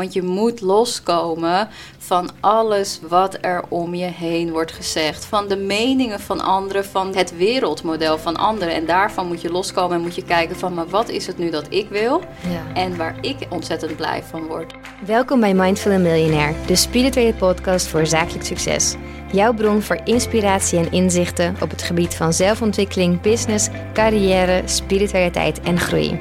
Want je moet loskomen van alles wat er om je heen wordt gezegd. Van de meningen van anderen, van het wereldmodel van anderen. En daarvan moet je loskomen en moet je kijken van... maar wat is het nu dat ik wil Ja. en waar ik ontzettend blij van word. Welkom bij Mindful Millionaire, de spirituele podcast voor zakelijk succes. Jouw bron voor inspiratie en inzichten op het gebied van zelfontwikkeling, business, carrière, spiritualiteit en groei.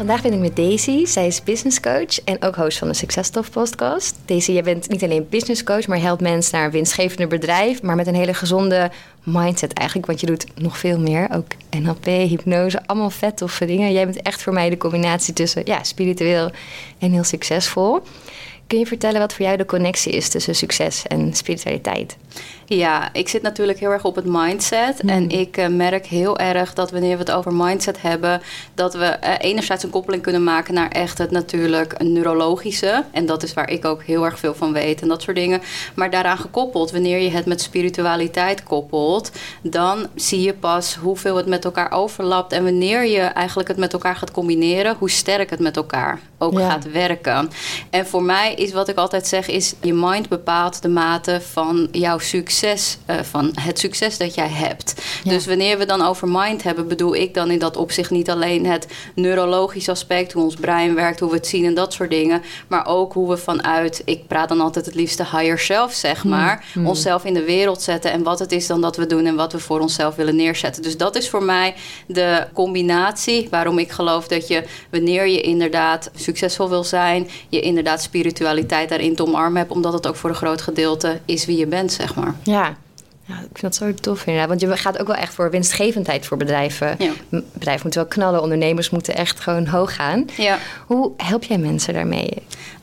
Vandaag ben ik met Daisy. Zij is business coach en ook host van de Successtof podcast. Daisy, jij bent niet alleen business coach, maar helpt mensen naar een winstgevender bedrijf, maar met een hele gezonde mindset eigenlijk, want je doet nog veel meer. Ook NLP, hypnose, allemaal vet toffe dingen. Jij bent echt voor mij de combinatie tussen ja, spiritueel en heel succesvol. Kun je vertellen wat voor jou de connectie is tussen succes en spiritualiteit? Ja, ik zit natuurlijk heel erg op het mindset. En ik eh, merk heel erg dat wanneer we het over mindset hebben, dat we eh, enerzijds een koppeling kunnen maken naar echt het natuurlijk neurologische. En dat is waar ik ook heel erg veel van weet en dat soort dingen. Maar daaraan gekoppeld, wanneer je het met spiritualiteit koppelt, dan zie je pas hoeveel het met elkaar overlapt. En wanneer je eigenlijk het met elkaar gaat combineren, hoe sterk het met elkaar ook Ja. gaat werken. En voor mij is wat ik altijd zeg, is je mind bepaalt de mate van jouw succes, eh, van het succes dat jij hebt. Ja. Dus wanneer we dan over mind hebben, bedoel ik dan in dat opzicht niet alleen het neurologisch aspect, hoe ons brein werkt, hoe we het zien en dat soort dingen, maar ook hoe we vanuit, ik praat dan altijd het liefste higher self, zeg maar, onszelf in de wereld zetten en wat het is dan dat we doen en wat we voor onszelf willen neerzetten. Dus dat is voor mij de combinatie waarom ik geloof dat je, wanneer je inderdaad succesvol wil zijn, je inderdaad spiritualiteit daarin te omarmen hebt, omdat het ook voor een groot gedeelte is wie je bent, zeg maar. Ja. ja, ik vind dat zo tof inderdaad. Want je gaat ook wel echt voor winstgevendheid voor bedrijven. Ja. Bedrijven moeten wel knallen, ondernemers moeten echt gewoon hoog gaan. Ja. Hoe help jij mensen daarmee?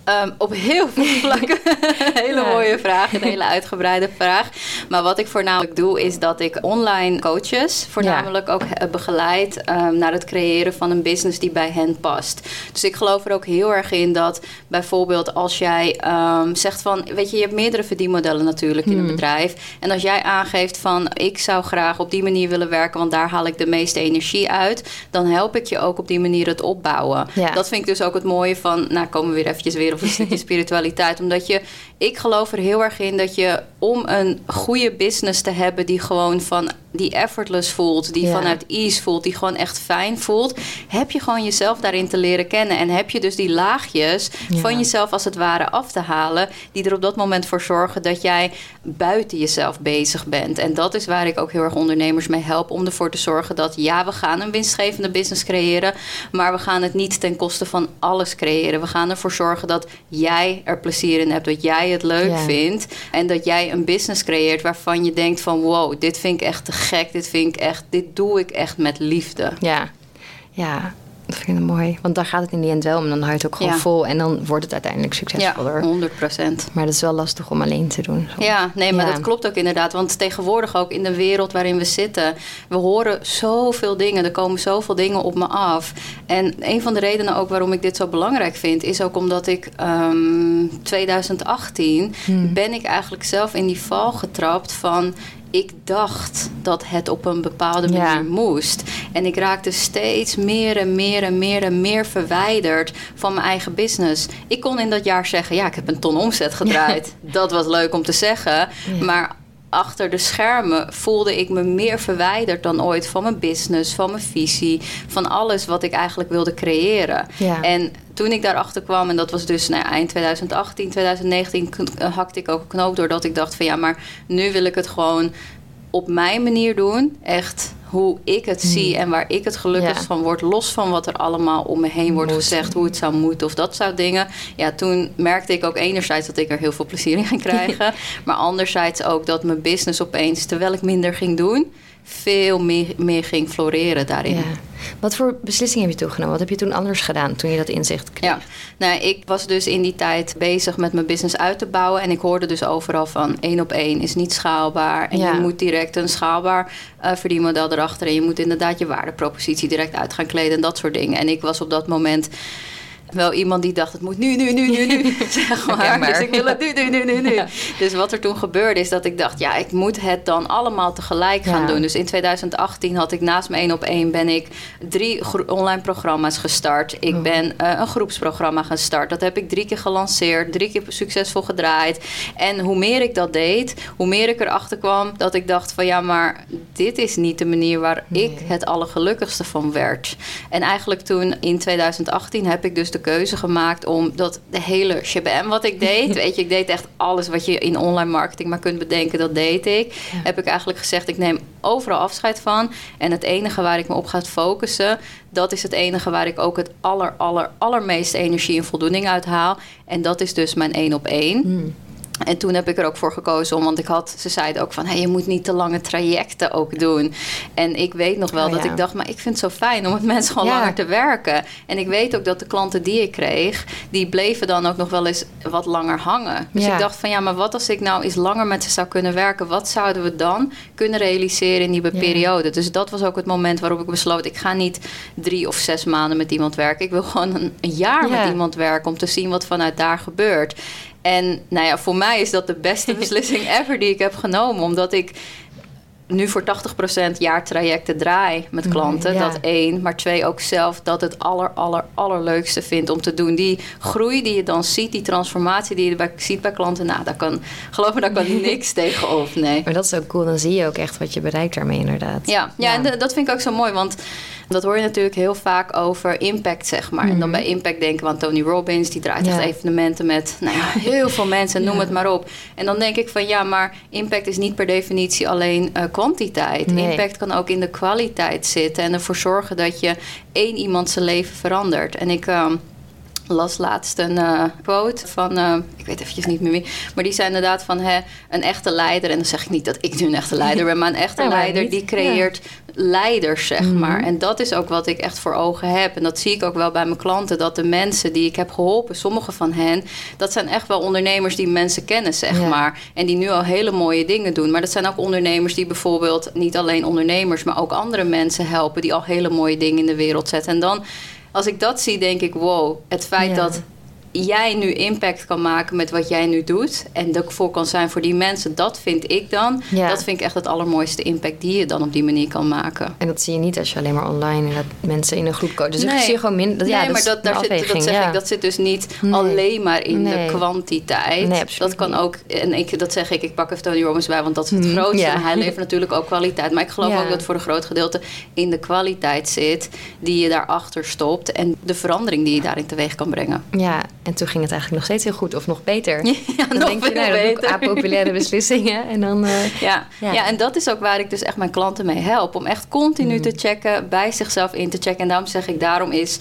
Ehm, op heel veel vlakken. hele Ja. mooie vraag, een hele uitgebreide vraag. Maar wat ik voornamelijk doe, is dat ik online coaches voornamelijk ook eh, begeleid ehm, naar het creëren van een business die bij hen past. Dus ik geloof er ook heel erg in dat bijvoorbeeld als jij ehm, zegt van, weet je, je hebt meerdere verdienmodellen natuurlijk in een bedrijf. En als jij aangeeft van, ik zou graag op die manier willen werken, want daar haal ik de meeste energie uit, dan help ik je ook op die manier het opbouwen. Ja. Dat vind ik dus ook het mooie van, nou komen we weer eventjes weer een stukje spiritualiteit. Omdat je, ik geloof er heel erg in dat je om een goede business te hebben die gewoon van, die effortless voelt, die Ja. vanuit ease voelt, die gewoon echt fijn voelt, heb je gewoon jezelf daarin te leren kennen. En heb je dus die laagjes Ja. van jezelf als het ware af te halen, die er op dat moment voor zorgen dat jij buiten jezelf bezig bent. En dat is waar ik ook heel erg ondernemers mee help om ervoor te zorgen dat ja, we gaan een winstgevende business creëren, maar we gaan het niet ten koste van alles creëren. We gaan ervoor zorgen dat jij er plezier in hebt, dat jij het leuk vindt en dat jij een business creëert waarvan je denkt van wow, dit vind ik echt te gek, dit vind ik echt, dit doe ik echt met liefde. Ja, ja, dat vind ik mooi. Want daar gaat het in die end wel om. Dan houdt het ook gewoon Ja. vol en dan wordt het uiteindelijk Ja, succesvoller. 100 procent. Maar dat is wel lastig om alleen te doen. Zo. Ja, nee, maar Ja. dat klopt ook inderdaad. Want tegenwoordig ook in de wereld waarin we zitten, we horen zoveel dingen. Er komen zoveel dingen op me af. En een van de redenen ook waarom ik dit zo belangrijk vind, is ook omdat ik ehm 2018 ben ik eigenlijk zelf in die val getrapt van. Ik dacht dat het op een bepaalde manier Ja. moest. En ik raakte steeds meer en meer en meer en meer verwijderd van mijn eigen business. Ik kon in dat jaar zeggen: ja, ik heb een ton omzet gedraaid. Dat was leuk om te zeggen. Maar achter de schermen voelde ik me meer verwijderd dan ooit van mijn business, van mijn visie, van alles wat ik eigenlijk wilde creëren. Ja. En toen ik daarachter kwam, en dat was dus nou, ja, eind 2018, 2019, k- eh, hakte ik ook een knoop doordat ik dacht van ja, maar nu wil ik het gewoon op mijn manier doen. Echt hoe ik het zie en waar ik het gelukkigst Hmm. Ja. van word. Los van wat er allemaal om me heen wordt Moet. gezegd, hoe het zou moeten of dat soort dingen. Ja, toen merkte ik ook enerzijds dat ik er heel veel plezier in ging krijgen. maar anderzijds ook dat mijn business opeens, terwijl ik minder ging doen, veel meer, meer ging floreren daarin. Ja. Wat voor beslissingen heb je toegenomen? Wat heb je toen anders gedaan toen je dat inzicht kreeg? Ja, nou, ik was dus in die tijd bezig met mijn business uit te bouwen. En ik hoorde dus overal van één op één is niet schaalbaar. En Ja. je moet direct een schaalbaar eh, verdienmodel erachter. En je moet inderdaad je waardepropositie direct uit gaan kleden en dat soort dingen. En ik was op dat moment wel iemand die dacht, het moet nu, nu, nu, nu, nu. zeg maar. Dus ik wil het nu, nu, nu, nu, nu. Dus wat er toen gebeurde is dat ik dacht, ja, ik moet het dan allemaal tegelijk gaan doen. Dus in 2018 had ik naast mijn één op één ben ik drie online programma's gestart. Ik oh. ben uh, een groepsprogramma gestart. Dat heb ik drie keer gelanceerd, drie keer succesvol gedraaid. En hoe meer ik dat deed, hoe meer ik erachter kwam dat ik dacht van ja, maar dit is niet de manier waar ik het allergelukkigste van werd. En eigenlijk toen in 2018 heb ik dus de keuze gemaakt om dat de hele shabam wat ik deed, weet je, ik deed echt alles wat je in online marketing maar kunt bedenken, dat deed ik. Heb ik eigenlijk gezegd, ik neem overal afscheid van. En het enige waar ik me op ga focussen, dat is het enige waar ik ook het aller, aller, allermeeste energie en voldoening uit haal. En dat is dus mijn één op één. Hmm. En toen heb ik er ook voor gekozen om, want ik had, ze zeiden ook van, hey, je moet niet te lange trajecten ook doen. En ik weet nog wel oh, dat ik dacht, maar ik vind het zo fijn om met mensen gewoon langer te werken. En ik weet ook dat de klanten die ik kreeg, die bleven dan ook nog wel eens wat langer hangen. Dus ik dacht van, ja, maar wat als ik nou eens langer met ze zou kunnen werken? Wat zouden we dan kunnen realiseren in die periode? Dus dat was ook het moment waarop ik besloot, ik ga niet drie of zes maanden met iemand werken. Ik wil gewoon een, een jaar met iemand werken om te zien wat vanuit daar gebeurt. En nou ja, voor mij is dat de beste beslissing ever die ik heb genomen. Omdat ik nu voor 80% jaartrajecten draai met klanten. Dat één. Maar twee, ook zelf dat het aller, aller, allerleukste vindt om te doen. Die groei die je dan ziet, die transformatie die je bij, ziet bij klanten. Nou, daar kan, geloof me, daar kan niks tegenop. Nee. Maar dat is ook cool. Dan zie je ook echt wat je bereikt daarmee inderdaad. Ja, ja, en dat vind ik ook zo mooi. Want dat hoor je natuurlijk heel vaak over impact, zeg maar. En dan mhm. bij impact denken we aan Tony Robbins. Die draait echt evenementen met nou ja, heel veel mensen, noem het maar op. En dan denk ik van ja, maar impact is niet per definitie alleen uh, kwantiteit. Impact kan ook in de kwaliteit zitten. En ervoor zorgen dat je één iemand zijn leven verandert. En ik... Uh, las laatst een uh, quote van, uh, ik weet eventjes niet meer wie, maar die zei inderdaad van hè, een echte leider, en dan zeg ik niet dat ik nu een echte leider ben, maar een echte leider die creëert leiders, zeg mhm. maar. En dat is ook wat ik echt voor ogen heb. En dat zie ik ook wel bij mijn klanten, dat de mensen die ik heb geholpen, sommige van hen, dat zijn echt wel ondernemers die mensen kennen, zeg maar. En die nu al hele mooie dingen doen. Maar dat zijn ook ondernemers die bijvoorbeeld niet alleen ondernemers, maar ook andere mensen helpen, die al hele mooie dingen in de wereld zetten. En dan als ik dat zie, denk ik: wow, het feit dat jij nu impact kan maken met wat jij nu doet. En dat voor kan zijn voor die mensen. Dat vind ik dan. Dat vind ik echt het allermooiste impact die je dan op die manier kan maken. En dat zie je niet als je alleen maar online dat mensen in een groep coachen. Dus nee. ik zie je gewoon minder. Nee, ja, maar dat, daar zit, dat zeg ik, dat zit dus niet alleen maar in de kwantiteit. Dat kan ook, en ik, dat zeg ik, ik pak even Tony Robbins bij, want dat is het mm, grootste. Hij levert natuurlijk ook kwaliteit. Maar ik geloof ook dat voor een groot gedeelte in de kwaliteit zit die je daarachter stopt. En de verandering die je daarin teweeg kan brengen. Ja, en toen ging het eigenlijk nog steeds heel goed of nog beter. Ja, dan nog denk je, nou, beter. apopulaire beslissingen. En dan, uh, ja. ja. en dat is ook waar ik dus echt mijn klanten mee help. Om echt continu mm. te checken, bij zichzelf in te checken. En daarom zeg ik, daarom is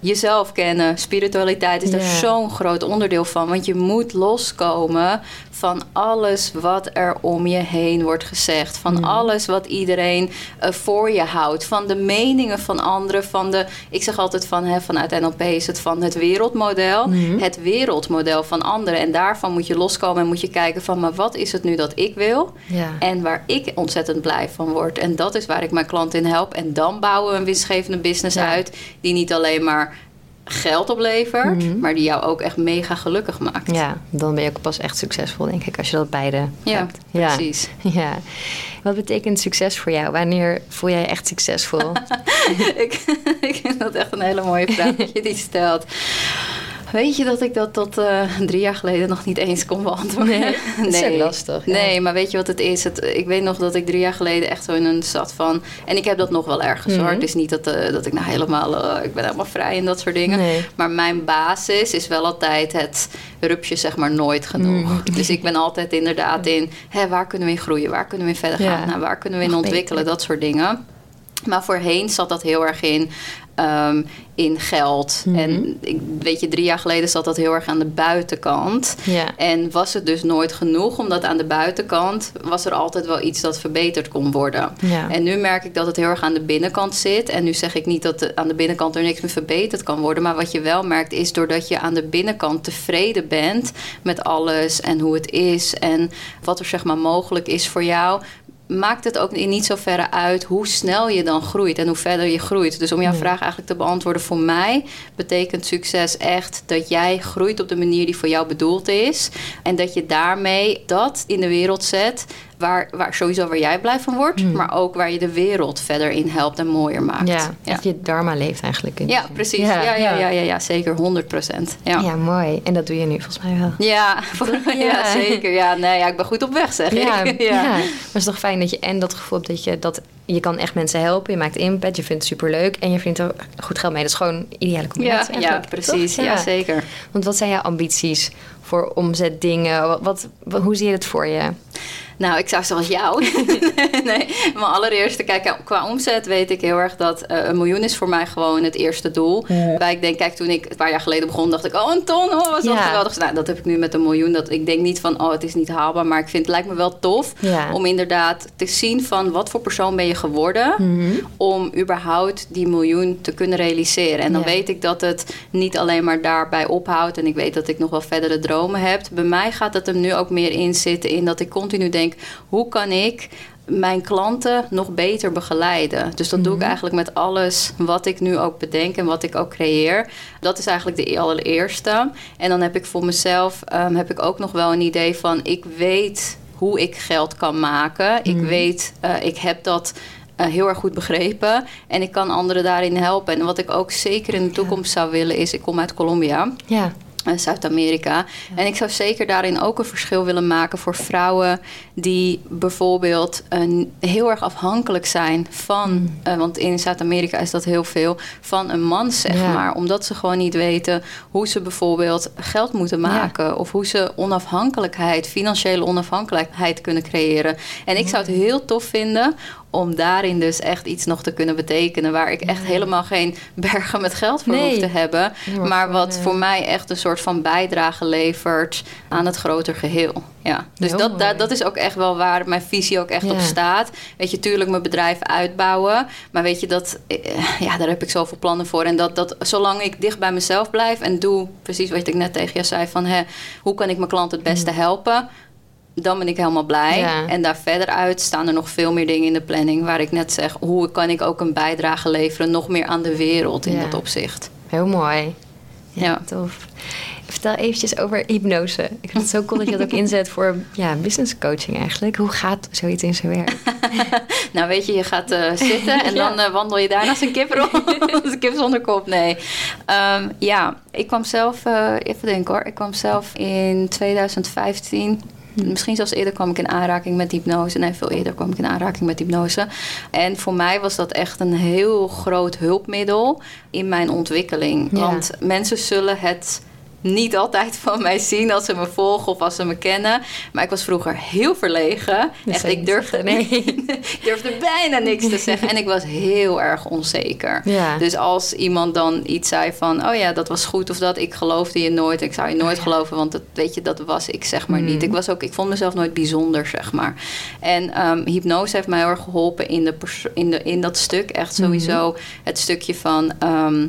jezelf kennen. Spiritualiteit is er zo'n groot onderdeel van. Want je moet loskomen van alles wat er om je heen wordt gezegd. Van mm. alles wat iedereen uh, voor je houdt. Van de meningen van anderen. Van de, ik zeg altijd van, hè, vanuit NLP is het van het wereldmodel. Mm. Het wereldmodel van anderen. En daarvan moet je loskomen en moet je kijken van... maar wat is het nu dat ik wil? En waar ik ontzettend blij van word. En dat is waar ik mijn klant in help. En dan bouwen we een winstgevende business uit... die niet alleen maar geld oplevert, mhm. maar die jou ook echt mega gelukkig maakt. Ja, dan ben je ook pas echt succesvol, denk ik, als je dat beide ja, hebt. Ja, precies. Ja. Wat betekent succes voor jou? Wanneer voel jij je echt succesvol? ik, ik vind dat echt een hele mooie vraag dat je die stelt. Weet je dat ik dat tot uh, drie jaar geleden nog niet eens kon beantwoorden? Nee, dat is lastig. Nee, maar weet je wat het is? Het, ik weet nog dat ik drie jaar geleden echt zo in een zat van... En ik heb dat nog wel ergens hoor. Mhm. Het is niet dat, uh, dat ik nou helemaal... Uh, ik ben helemaal vrij en dat soort dingen. Nee. Maar mijn basis is wel altijd het rupsje zeg maar nooit genoeg. Mhm. Dus ik ben altijd inderdaad in... Hè, waar kunnen we in groeien? Waar kunnen we in verder gaan? Nou, waar kunnen we in ontwikkelen? Dat soort dingen. Maar voorheen zat dat heel erg in um, in geld. Mhm. En ik, weet je, drie jaar geleden zat dat heel erg aan de buitenkant. Ja. En was het dus nooit genoeg, omdat aan de buitenkant was er altijd wel iets dat verbeterd kon worden. Ja. En nu merk ik dat het heel erg aan de binnenkant zit. En nu zeg ik niet dat aan de binnenkant er niks meer verbeterd kan worden. Maar wat je wel merkt is doordat je aan de binnenkant tevreden bent met alles en hoe het is en wat er zeg maar mogelijk is voor jou maakt het ook in niet zo verre uit hoe snel je dan groeit en hoe verder je groeit. Dus om jouw vraag eigenlijk te beantwoorden, voor mij betekent succes echt dat jij groeit op de manier die voor jou bedoeld is. En dat je daarmee dat in de wereld zet waar, waar sowieso waar jij blij van wordt, Hmm. maar ook waar je de wereld verder in helpt en mooier maakt. Ja, dat je dharma leeft eigenlijk. Ja, zin. precies. Ja, ja, ja, ja, ja, zeker 100 procent. Ja. Ja, mooi. En dat doe je nu volgens mij wel. Ja, ja. Ja. zeker. Ja, nee, ja, ik ben goed op weg, zeg Ja, ik. ja. maar het is toch fijn dat je en dat gevoel hebt dat je dat je kan echt mensen helpen, je maakt impact, je vindt het superleuk en je vindt er goed geld mee. Dat is gewoon een ideale Ja, combinatie. ja, eigenlijk, precies. Ja. zeker. Want wat zijn jouw ambities voor omzetdingen? Wat- hoe zie je het voor je? Nou, ik zou zoals jou. nee, mijn allereerste, kijk, qua omzet weet ik heel erg dat eh, een miljoen is voor mij gewoon het eerste doel. Waarbij ik denk, kijk, toen ik een paar jaar geleden begon, dacht ik, oh, een ton, oh, wat Ja. ja. geweldig. Nou, dat heb ik nu met een miljoen. Dat, ik denk niet van, oh, het is niet haalbaar, maar ik vind het lijkt me wel tof Ja. om inderdaad te zien van wat voor persoon ben je geworden om überhaupt die miljoen te kunnen realiseren. En dan Ja. weet ik dat het niet alleen maar daarbij ophoudt en ik weet dat ik nog wel verdere dromen heb. Bij mij gaat het er nu ook meer in zitten in dat ik continu denk, hoe kan ik mijn klanten nog beter begeleiden. Dus dat doe ik eigenlijk met alles wat ik nu ook bedenk en wat ik ook creëer. Dat is eigenlijk de allereerste. En dan heb ik voor mezelf ehm, heb ik ook nog wel een idee van ik weet hoe ik geld kan maken. Ik weet, eh, ik heb dat eh, heel erg goed begrepen. En ik kan anderen daarin helpen. En wat ik ook zeker in de toekomst zou willen is, ik kom uit Colombia. Ja, eh, Zuid-Amerika. En ik zou zeker daarin ook een verschil willen maken voor vrouwen die bijvoorbeeld eh, heel erg afhankelijk zijn van, eh, want in Zuid-Amerika is dat heel veel, van een man, zeg Ja. maar. Omdat ze gewoon niet weten hoe ze bijvoorbeeld geld moeten maken of hoe ze onafhankelijkheid, financiële onafhankelijkheid kunnen creëren. En ik zou het heel tof vinden om daarin dus echt iets nog te kunnen betekenen waar ik echt helemaal geen bergen met geld voor Nee. hoef te hebben, maar wat voor mij echt een soort van bijdrage levert aan het groter geheel. Ja. Dus Heel dat, dat, dat is ook echt wel waar mijn visie ook echt Ja. op staat. Weet je, tuurlijk mijn bedrijf uitbouwen. Maar weet je, dat, eh, ja, daar heb ik zoveel plannen voor. En dat, dat zolang ik dicht bij mezelf blijf en doe precies wat ik net tegen je zei: van hè, hoe kan ik mijn klant het beste helpen? Dan ben ik helemaal blij. Ja. En daar verder uit staan er nog veel meer dingen in de planning. Waar ik net zeg, hoe kan ik ook een bijdrage leveren, nog meer aan de wereld in Ja. dat opzicht. heel mooi. Ja, Ja. tof. Vertel eventjes over hypnose. Ik vind het zo cool dat je dat ook inzet voor ja, business coaching eigenlijk. Hoe gaat zoiets in zijn werk? Nou, weet je, je gaat eh, zitten en Ja. dan eh, wandel je daarna als een kip rond. als een kip zonder kop, nee. Ehm, ja, ik kwam zelf, eh, even denken hoor. Ik kwam zelf in 2015, misschien zelfs eerder kwam ik in aanraking met hypnose. Nee, veel eerder kwam ik in aanraking met hypnose. En voor mij was dat echt een heel groot hulpmiddel in mijn ontwikkeling. Ja. Want mensen zullen het niet altijd van mij zien als ze me volgen of als ze me kennen. Maar ik was vroeger heel verlegen. Dat Echt, ik durfde, nee. ik durfde bijna niks te zeggen. En ik was heel erg onzeker. Ja. Dus als iemand dan iets zei van... oh ja, dat was goed of dat, ik geloofde je nooit. Ik zou je nooit geloven, want dat, weet je, dat was ik zeg maar Mm. niet. Ik, was ook, ik vond mezelf nooit bijzonder, zeg maar. En ehm, hypnose heeft mij heel erg geholpen in, de in, de, in dat stuk. Echt sowieso het stukje van... ehm,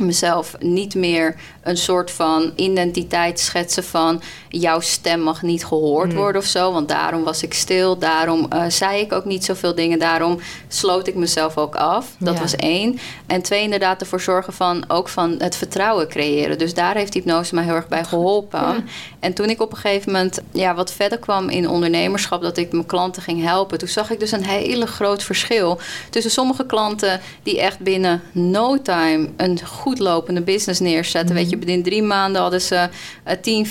mezelf niet meer een soort van identiteit schetsen van jouw stem mag niet gehoord Hmm. worden of zo. Want daarom was ik stil, daarom eh, zei ik ook niet zoveel dingen, daarom sloot ik mezelf ook af. Dat Ja. was één. En twee, inderdaad ervoor zorgen van ook van het vertrouwen creëren. Dus daar heeft hypnose mij heel erg bij geholpen. Ja. En toen ik op een gegeven moment ja, wat verder kwam in ondernemerschap, dat ik mijn klanten ging helpen, toen zag ik dus een hele groot verschil tussen sommige klanten die echt binnen no time een goed lopende business neerzetten. Weet je, binnen drie maanden hadden ze eh, 10,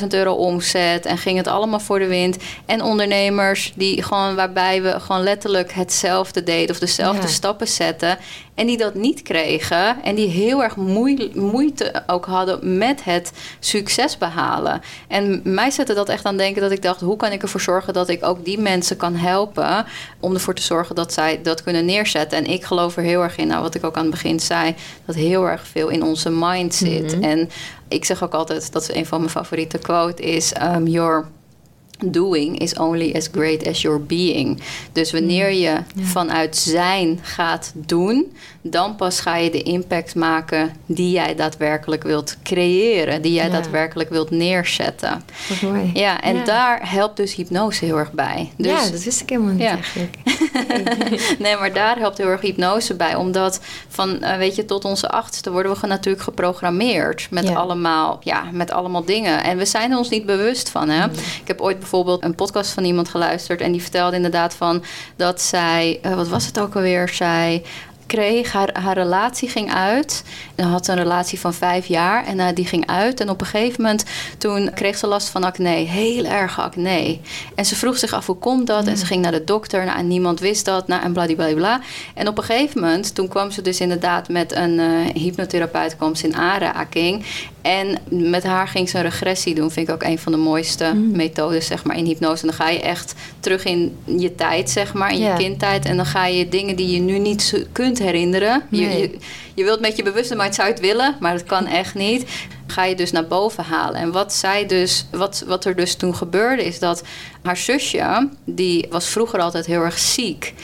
15.000 euro omzet en ging het allemaal voor de wind. En ondernemers die gewoon waarbij we gewoon letterlijk hetzelfde deden of dezelfde Ja. stappen zetten. En die dat niet kregen. En die heel erg moei- moeite ook hadden met het succes behalen. En mij zette dat echt aan denken dat ik dacht: hoe kan ik ervoor zorgen dat ik ook die mensen kan helpen. Om ervoor te zorgen dat zij dat kunnen neerzetten. En ik geloof er heel erg in, nou, wat ik ook aan het begin zei, dat heel erg veel in onze mind zit. En ik zeg ook altijd: dat is een van mijn favoriete quote: is um, your doing is only as great as your being. Dus wanneer Mm. je vanuit zijn gaat doen, dan pas ga je de impact maken die jij daadwerkelijk wilt creëren, die jij Ja. daadwerkelijk wilt neerzetten. Wat mooi. Ja, en Ja. daar helpt dus hypnose heel erg bij. Dus, ja, dat wist ik helemaal niet eigenlijk. nee, maar daar helpt heel erg hypnose bij. Omdat van, eh, weet je, tot onze achtste worden we natuurlijk geprogrammeerd. Met, allemaal, ja, met allemaal dingen. En we zijn er ons niet bewust van. Hè? Ik heb ooit bijvoorbeeld een podcast van iemand geluisterd. En die vertelde inderdaad van dat zij, eh, wat was het ook alweer? Zij kreeg, haar, haar relatie ging uit. En had een relatie van vijf jaar en eh, die ging uit. En op een gegeven moment toen kreeg ze last van acne, heel erg acne. En ze vroeg zich af hoe komt dat? En ze ging naar de dokter nou, en niemand wist dat. Nou, en bladibladibla. En op een gegeven moment, toen kwam ze dus inderdaad met een eh, hypnotherapeut, kwam ze in aanraking. En met haar ging ze een regressie doen. Vind ik ook een van de mooiste methodes, zeg maar, in hypnose. En dan ga je echt terug in je tijd, zeg maar, in je kindtijd. En dan ga je dingen die je nu niet kunt herinneren. Je, Nee. je, je wilt met je bewuste mind zou het willen, maar dat kan echt niet. Ga je dus naar boven halen. En wat zij dus, wat, wat er dus toen gebeurde, is dat haar zusje, die was vroeger altijd heel erg ziek.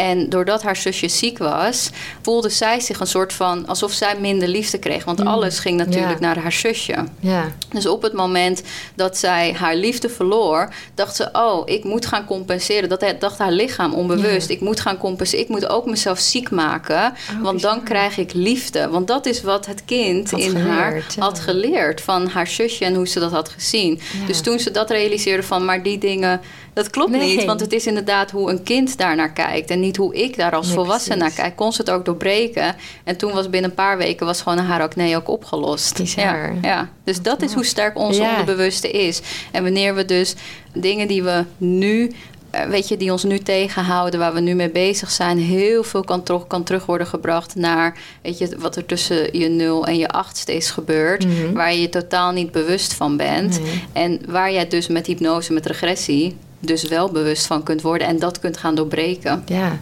En doordat haar zusje ziek was, voelde zij zich een soort van alsof zij minder liefde kreeg. Want alles ging natuurlijk Ja. naar haar zusje. Ja. Dus op het moment dat zij haar liefde verloor, dacht ze: Oh, ik moet gaan compenseren. Dat dacht haar lichaam onbewust. Ja. Ik moet gaan compenseren. Ik moet ook mezelf ziek maken. Oh, want dan krijg ik liefde. Want dat is wat het kind Had in haar geleerd, had geleerd van haar zusje en hoe ze dat had gezien. Dus toen ze dat realiseerde van, maar die dingen, dat klopt Nee. niet. Want het is inderdaad hoe een kind daar naar kijkt. En niet hoe ik daar als Nee, volwassene naar kijk. Kon ze het ook doorbreken. En toen was binnen een paar weken was gewoon haar acne ook opgelost. Ja, ja. Dus dat is hoe sterk ons Ja. onderbewuste is. En wanneer we dus dingen die we nu eh, weet je, die ons nu tegenhouden, waar we nu mee bezig zijn, heel veel kan, terug, kan terug worden gebracht naar weet je, wat er tussen je 0 en je 8 steeds gebeurt, Mhm. waar je je totaal niet bewust van bent. En waar jij dus met hypnose, met regressie, dus wel bewust van kunt worden en dat kunt gaan doorbreken. Ja.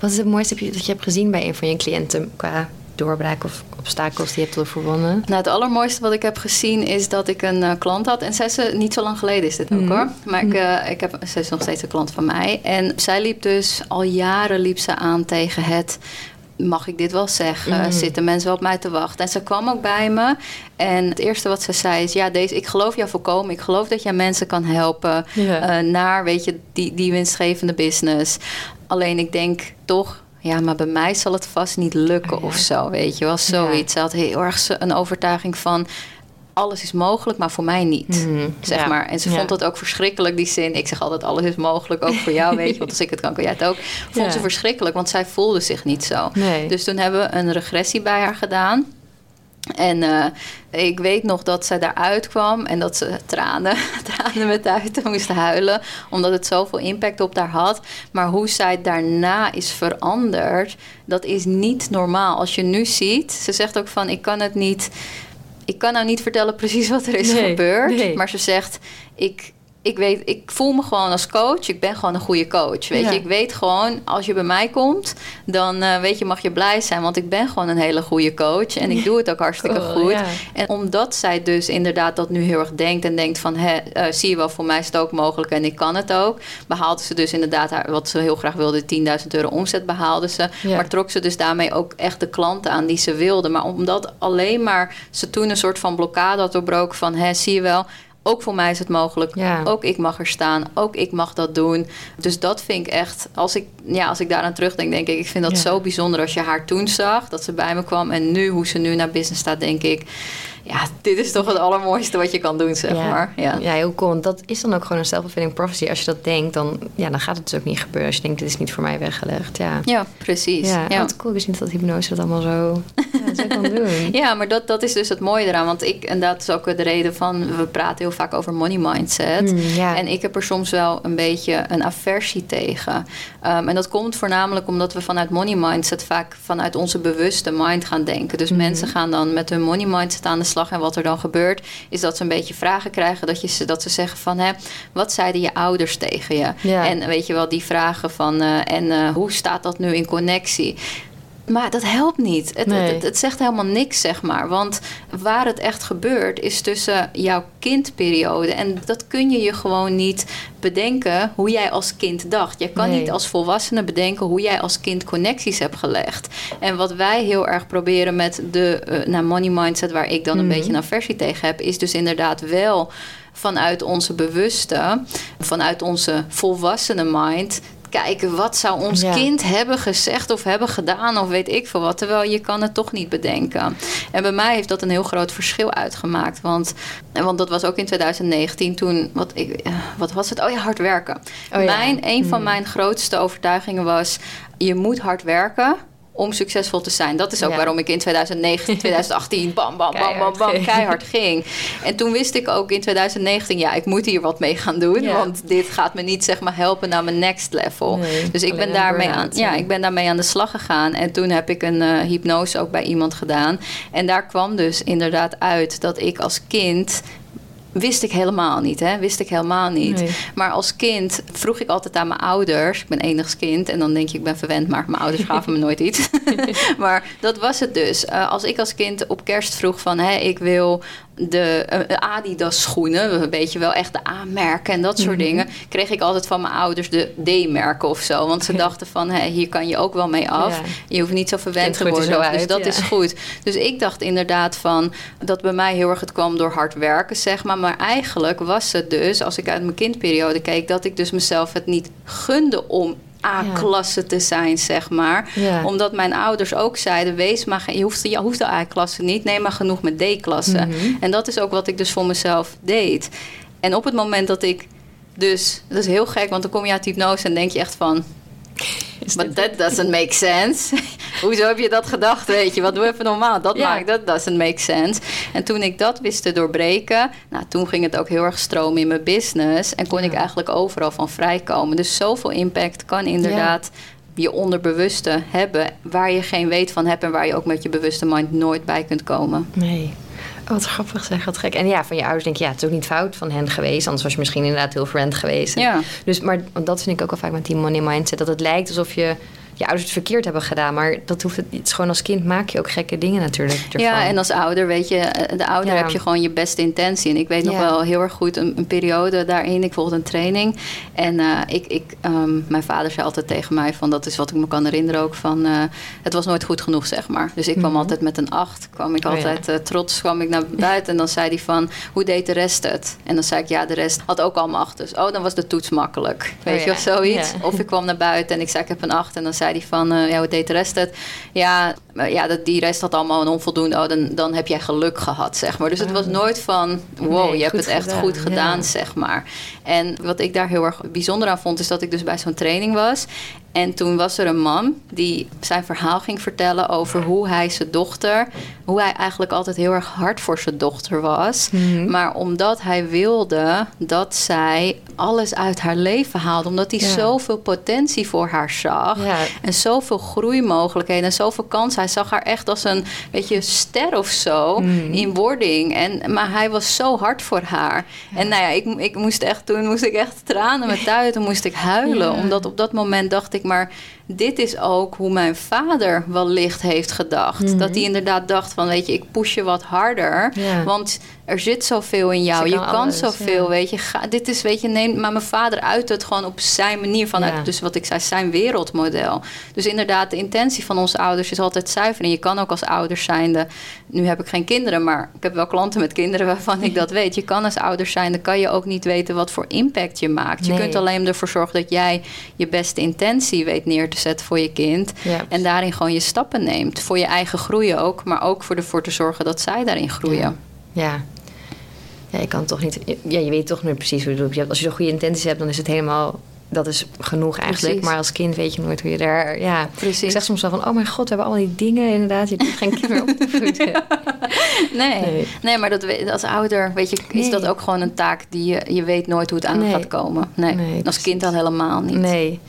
Wat is het mooiste dat je- hebt gezien bij een van je cliënten qua doorbraak of obstakels die je hebt overwonnen? Nou, het allermooiste wat ik heb gezien is dat ik een eh, klant had. En zij is, eh, niet zo lang geleden is dit ook Mhm. hoor. Maar ik, eh, ik heb, zij is nog steeds een klant van mij. En zij liep dus al jaren liep ze aan tegen het... Mag ik dit wel zeggen? Mhm. Zitten mensen wel op mij te wachten? En ze kwam ook bij me. En het eerste wat ze zei is... Ja, deze, ik geloof jou volkomen. Ik geloof dat jij mensen kan helpen eh, naar, weet je, die, die winstgevende business. Alleen ik denk toch... Ja, maar bij mij zal het vast niet lukken Oh, ja. of zo, weet je wel. Zoiets. Ze had heel erg een overtuiging van... alles is mogelijk, maar voor mij niet. Mhm, Zeg ja. maar. En ze Ja. vond dat ook verschrikkelijk, die zin. Ik zeg altijd, alles is mogelijk, ook voor jou, weet je. Want als ik het kan, kan jij het ook. Vond Ja. ze verschrikkelijk, want zij voelde zich niet zo. Nee. Dus toen hebben we een regressie bij haar gedaan. En eh, ik weet nog dat zij daaruit kwam en dat ze tranen, tranen met uit moest huilen. Omdat het zoveel impact op haar had. Maar hoe zij daarna is veranderd, dat is niet normaal. Als je nu ziet, ze zegt ook van, ik kan het niet... Ik kan nou niet vertellen precies wat er is Nee, gebeurd. nee. Maar ze zegt, ik, ik, weet, ik voel me gewoon als coach. Ik ben gewoon een goede coach. Weet Ja. je, ik weet gewoon, als je bij mij komt, dan eh, weet je, mag je blij zijn. Want ik ben gewoon een hele goede coach. En ik doe het ook hartstikke Cool, goed. ja. En omdat zij dus inderdaad dat nu heel erg denkt en denkt van... Hè, eh, zie je wel, voor mij is het ook mogelijk en ik kan het ook. Behaalde ze dus inderdaad haar, wat ze heel graag wilde, 10.000 euro omzet behaalde ze. Ja. Maar trok ze dus daarmee ook echt de klanten aan die ze wilde. Maar omdat alleen maar ze toen een soort van blokkade had doorbroken van... Hè, zie je wel, ook voor mij is het mogelijk. Ja. Ook ik mag er staan. Ook ik mag dat doen. Dus dat vind ik echt... Als ik, ja, als ik daaraan terugdenk, denk ik... Ik vind dat Ja. zo bijzonder als je haar toen zag. Dat ze bij me kwam. En nu, hoe ze nu naar business staat, denk ik... Ja, dit is toch het allermooiste wat je kan doen, zeg maar. Ja. ja, heel cool. Want dat is dan ook gewoon een self-fulfilling prophecy. Als je dat denkt, dan, ja, dan gaat het dus ook niet gebeuren. Als je denkt, dit is niet voor mij weggelegd. Ja, Ja, precies. ja. Ja. Wat cool. Wist niet dat hypnose dat allemaal zo, ja, zo kan doen. Ja, maar dat, dat is dus het mooie eraan. Want ik, en dat is ook de reden van... we praten heel vaak over money mindset. Mm, ja. En ik heb er soms wel een beetje een aversie tegen. Um, en dat komt voornamelijk omdat we vanuit money mindset... vaak vanuit onze bewuste mind gaan denken. Dus Mhm. mensen gaan dan met hun money mindset aan de slag. En wat er dan gebeurt, is dat ze een beetje vragen krijgen... dat, je, ze- dat ze zeggen van... Hè, wat zeiden je ouders tegen je? Ja. En weet je wel, die vragen van... eh, en eh, hoe staat dat nu in connectie? Maar dat helpt niet. Het, Nee. het, het zegt helemaal niks, zeg maar. Want waar het echt gebeurt, is tussen jouw kindperiode. En dat kun je je gewoon niet bedenken hoe jij als kind dacht. Je kan Nee. niet als volwassene bedenken hoe jij als kind connecties hebt gelegd. En wat wij heel erg proberen met de eh, nou, money mindset, waar ik dan een Mhm. beetje een aversie tegen heb, is dus inderdaad wel vanuit onze bewuste, vanuit onze volwassene mind. Kijken wat zou ons Ja. kind hebben gezegd of hebben gedaan of weet ik veel wat. Terwijl je kan het toch niet bedenken. En bij mij heeft dat een heel groot verschil uitgemaakt. Want, want dat was ook in 2019 toen, wat, ik, eh, wat was het? Oh ja, hard werken. Oh ja. Mijn, een van Hmm. mijn grootste overtuigingen was, je moet hard werken om succesvol te zijn. Dat is ook Ja. waarom ik in 2019, 2018 bam, bam, bam, bam, Keihard bam, ging. keihard ging. En toen wist ik ook in 2019, ja, ik moet hier wat mee gaan doen. Ja. Want dit gaat me niet zeg maar helpen naar mijn next level. Nee, dus ik alleen ben, daarmee aan, ja. ik ben daarmee aan de slag gegaan. En toen heb ik een eh, hypnose ook bij iemand gedaan. En daar kwam dus inderdaad uit dat ik als kind... Wist ik helemaal niet, hè? Wist ik helemaal niet. Nee. Maar als kind vroeg ik altijd aan mijn ouders. Ik ben enigs kind en dan denk je ik ben verwend, maar mijn ouders gaven me nooit iets. maar dat was het dus. Eh, als ik als kind op kerst vroeg van hé, ik wil de eh, Adidas schoenen, weet je wel, echt de A-merken en dat soort Mhm. dingen, kreeg ik altijd van mijn ouders de D-merken of zo. Want ze dachten van hé, hier kan je ook wel mee af. Ja. Je hoeft niet zo verwend te worden. dus dat ja. is goed. Dus ik dacht inderdaad van dat bij mij heel erg het kwam door hard werken, zeg maar. Maar eigenlijk was het dus, als ik uit mijn kindperiode keek, dat ik dus mezelf het niet gunde om A-klasse te zijn, zeg maar. Ja. Omdat mijn ouders ook zeiden: wees maar, je hoeft, je hoeft de A-klasse niet, neem maar genoeg met D-klasse. Mhm. En dat is ook wat ik dus voor mezelf deed. En op het moment dat ik dus, dat is heel gek, want dan kom je uit hypnose en denk je echt van. But that doesn't make sense. Hoezo heb je dat gedacht? Weet je, wat doe even normaal? Dat Ja. maakt, dat doesn't make sense. En toen ik dat wist te doorbreken, nou, toen ging het ook heel erg stromen in mijn business. En kon Ja. ik eigenlijk overal van vrijkomen. Dus zoveel impact kan inderdaad je onderbewuste hebben, waar je geen weet van hebt en waar je ook met je bewuste mind nooit bij kunt komen. Nee. Wat grappig zeg, wat gek. En ja, van je ouders denk je, ja, het is ook niet fout van hen geweest. Anders was je misschien inderdaad heel friend geweest. Ja. Dus, maar dat vind ik ook al vaak met die money mindset. Dat het lijkt alsof je, je ouders het verkeerd hebben gedaan. Maar dat hoeft het, het is gewoon als kind maak je ook gekke dingen natuurlijk. ervan. Ja, en als ouder, weet je, eh, de ouder Ja. heb je gewoon je beste intentie. En ik weet nog Ja. wel heel erg goed een, een periode daarin. Ik volgde een training. En eh, ik, ik, ehm, mijn vader zei altijd tegen mij: van dat is wat ik me kan herinneren ook van. eh, het was nooit goed genoeg, zeg maar. Dus ik kwam Mhm. altijd met een acht. Kwam ik Oh ja. altijd trots, kwam ik naar buiten. En dan zei hij van: hoe deed de rest het? En dan zei ik: ja, de rest had ook allemaal acht. Dus oh, dan was de toets makkelijk. Weet Oh je, ja. of zoiets. Of ik kwam naar buiten en ik zei: ik heb een acht. En dan zei hij van: eh, ja, hoe deed de rest het? Ja, ja dat, die rest had allemaal een onvoldoende. Oh, dan, dan heb jij geluk gehad, zeg maar. Dus het was nooit van: wow, Nee, je hebt het echt gedaan, goed gedaan, ja. zeg maar. En wat ik daar heel erg bijzonder aan vond, is dat ik dus bij zo'n training was. En toen was er een man die zijn verhaal ging vertellen over hoe hij zijn dochter, hoe hij eigenlijk altijd heel erg hard voor zijn dochter was. Mhm. Maar omdat hij wilde dat zij alles uit haar leven haalde, omdat hij Ja. zoveel potentie voor haar zag. Ja. En zoveel groeimogelijkheden en zoveel kansen. Hij zag haar echt als een beetje ster of zo Mhm. in wording. En, maar hij was zo hard voor haar. En nou ja, ik, ik moest echt toen moest ik echt tranen met uit. Toen moest ik huilen. Omdat op dat moment dacht ik, maar dit is ook hoe mijn vader wellicht heeft gedacht. Mhm. Dat hij inderdaad dacht van, weet je, ik push je wat harder. Ja. Want er zit zoveel in jou. Je kan alles, zoveel, ja. weet je. Ga, dit is, weet je, neem, maar mijn vader uit het gewoon op zijn manier vanuit, Ja. dus wat ik zei, zijn wereldmodel. Dus inderdaad, de intentie van onze ouders is altijd zuiver. En je kan ook als ouders zijnde, nu heb ik geen kinderen, maar ik heb wel klanten met kinderen waarvan ik dat weet. Je kan als ouders zijnde, kan je ook niet weten wat voor impact je maakt. Je Nee. kunt alleen ervoor zorgen dat jij je beste intentie weet neer te zetten voor je kind. Ja. En daarin gewoon je stappen neemt. Voor je eigen groei ook, maar ook voor ervoor te zorgen dat zij daarin groeien. Ja. Ja. Je kan toch niet... Ja, je weet toch niet precies hoe je het doet. Als je zo goede intenties hebt, dan is het helemaal... Dat is genoeg eigenlijk. Precies. Maar als kind weet je nooit hoe je daar... Ja, Precies. Ik zeg soms wel van... Oh mijn god, we hebben al die dingen inderdaad. Je doet geen kind meer op te voeden. Nee. Nee. nee, maar dat, als ouder weet je, is Nee. dat ook gewoon een taak die je, je weet nooit hoe het aan Nee. gaat komen. Nee, Nee, als kind al helemaal niet. Nee.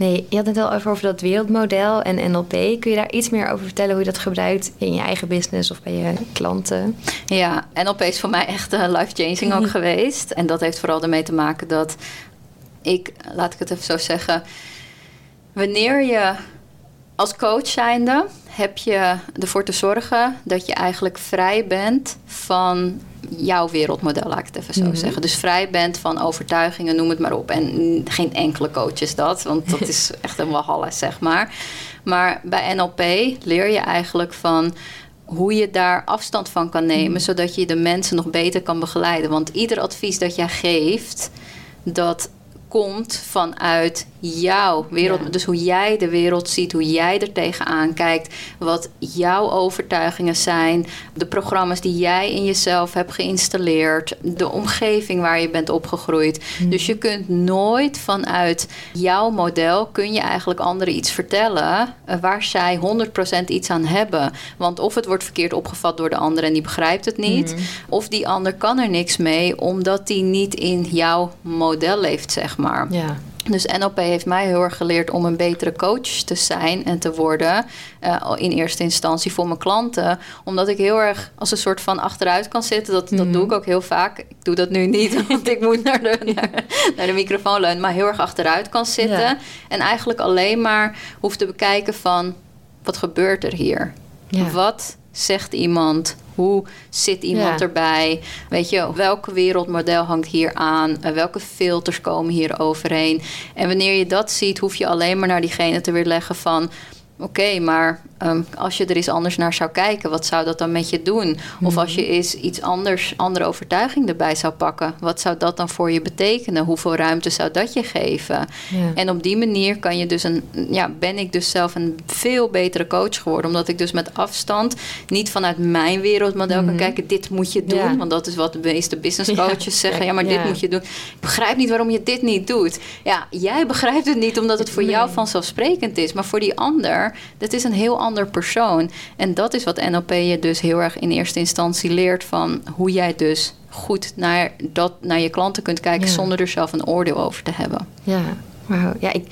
Nee, je had het al even over dat wereldmodel en NLP. Kun je daar iets meer over vertellen hoe je dat gebruikt in je eigen business of bij je klanten? Ja, NLP is voor mij echt uh, life-changing ook geweest. En dat heeft vooral ermee te maken dat ik, laat ik het even zo zeggen, wanneer je als coach zijnde heb je ervoor te zorgen dat je eigenlijk vrij bent van jouw wereldmodel, laat ik het even zo Mhm. zeggen. Dus vrij bent van overtuigingen, noem het maar op. En geen enkele coach is dat, want dat is echt een walhalla, zeg maar. Maar bij NLP leer je eigenlijk van hoe je daar afstand van kan nemen, Mhm. zodat je de mensen nog beter kan begeleiden. Want ieder advies dat jij geeft, dat komt vanuit jouw wereld. Ja. Dus hoe jij de wereld ziet, hoe jij er tegenaan kijkt, wat jouw overtuigingen zijn, de programma's die jij in jezelf hebt geïnstalleerd, de omgeving waar je bent opgegroeid. Dus je kunt nooit vanuit jouw model kun je eigenlijk anderen iets vertellen eh, waar zij 100% iets aan hebben. Want of het wordt verkeerd opgevat door de ander en die begrijpt het niet, of die ander kan er niks mee omdat die niet in jouw model leeft, zeg maar. Ja. Dus NLP heeft mij heel erg geleerd om een betere coach te zijn en te worden. eh, in eerste instantie voor mijn klanten. Omdat ik heel erg als een soort van achteruit kan zitten. Dat, dat doe ik ook heel vaak. Ik doe dat nu niet, want ik moet naar de, naar, naar de microfoon leunen. Maar heel erg achteruit kan zitten. Ja. En eigenlijk alleen maar hoef te bekijken van... wat gebeurt er hier? Ja. Wat zegt iemand? Hoe zit iemand Ja. erbij? Weet je, welke wereldmodel hangt hier aan? Eh, Welke filters komen hier overheen? En wanneer je dat ziet, hoef je alleen maar naar diegene te weerleggen van... Oké, maar ehm, als je er eens anders naar zou kijken, wat zou dat dan met je doen? Of als je eens iets anders, andere overtuiging erbij zou pakken, wat zou dat dan voor je betekenen? Hoeveel ruimte zou dat je geven? Ja. En op die manier kan je dus een, ja, ben ik dus zelf een veel betere coach geworden. Omdat ik dus met afstand niet vanuit mijn wereldmodel kan kijken, dit moet je doen. Ja. Want dat is wat de meeste business Ja, coaches zeggen. ja, maar dit moet je doen. Ik begrijp niet waarom je dit niet doet. Ja, jij begrijpt het niet omdat het voor jou vanzelfsprekend is. Maar voor die ander, dat is een heel ander persoon. En dat is wat NLP je dus heel erg in eerste instantie leert van hoe jij dus goed naar, dat, naar je klanten kunt kijken Ja. zonder er zelf een oordeel over te hebben. Ja, wauw. Ja, ik...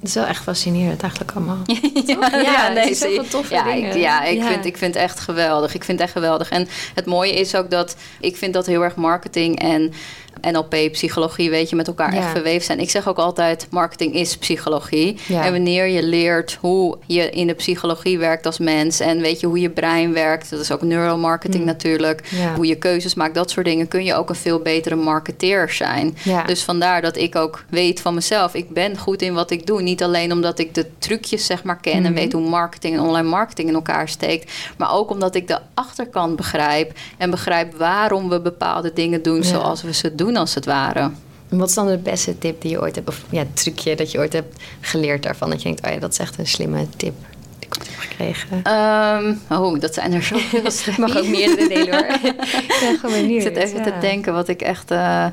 Het is wel echt fascinerend eigenlijk allemaal. Ja, Ja, nee, het is toffe ja, dingen. Ik, ja, ik, Ja. Vind, ik vind het echt geweldig. Ik vind het echt geweldig. En het mooie is ook dat ik vind dat heel erg marketing en NLP, psychologie, weet je, met elkaar Ja. echt verweven zijn. Ik zeg ook altijd, marketing is psychologie. Ja. En wanneer je leert hoe je in de psychologie werkt als mens en weet je hoe je brein werkt, dat is ook neuromarketing natuurlijk, Mm. Ja. hoe je keuzes maakt, dat soort dingen, kun je ook een veel betere marketeer zijn. Dus vandaar dat ik ook weet van mezelf, ik ben goed in wat ik doe. Niet alleen omdat ik de trucjes zeg maar ken en Mhm. weet hoe marketing en online marketing in elkaar steekt, maar ook omdat ik de achterkant begrijp en begrijp waarom we bepaalde dingen doen zoals we ze doen als het ware. En wat is dan de beste tip die je ooit hebt, of ja, trucje dat je ooit hebt geleerd daarvan? Dat je denkt, oh ja, dat is echt een slimme tip die ik ooit heb gekregen. Ehm, oh, dat zijn er zoveel. Mag ook meerdere delen hoor. ik ben gewoon benieuwd. Ik zit even te denken wat ik echt. eh,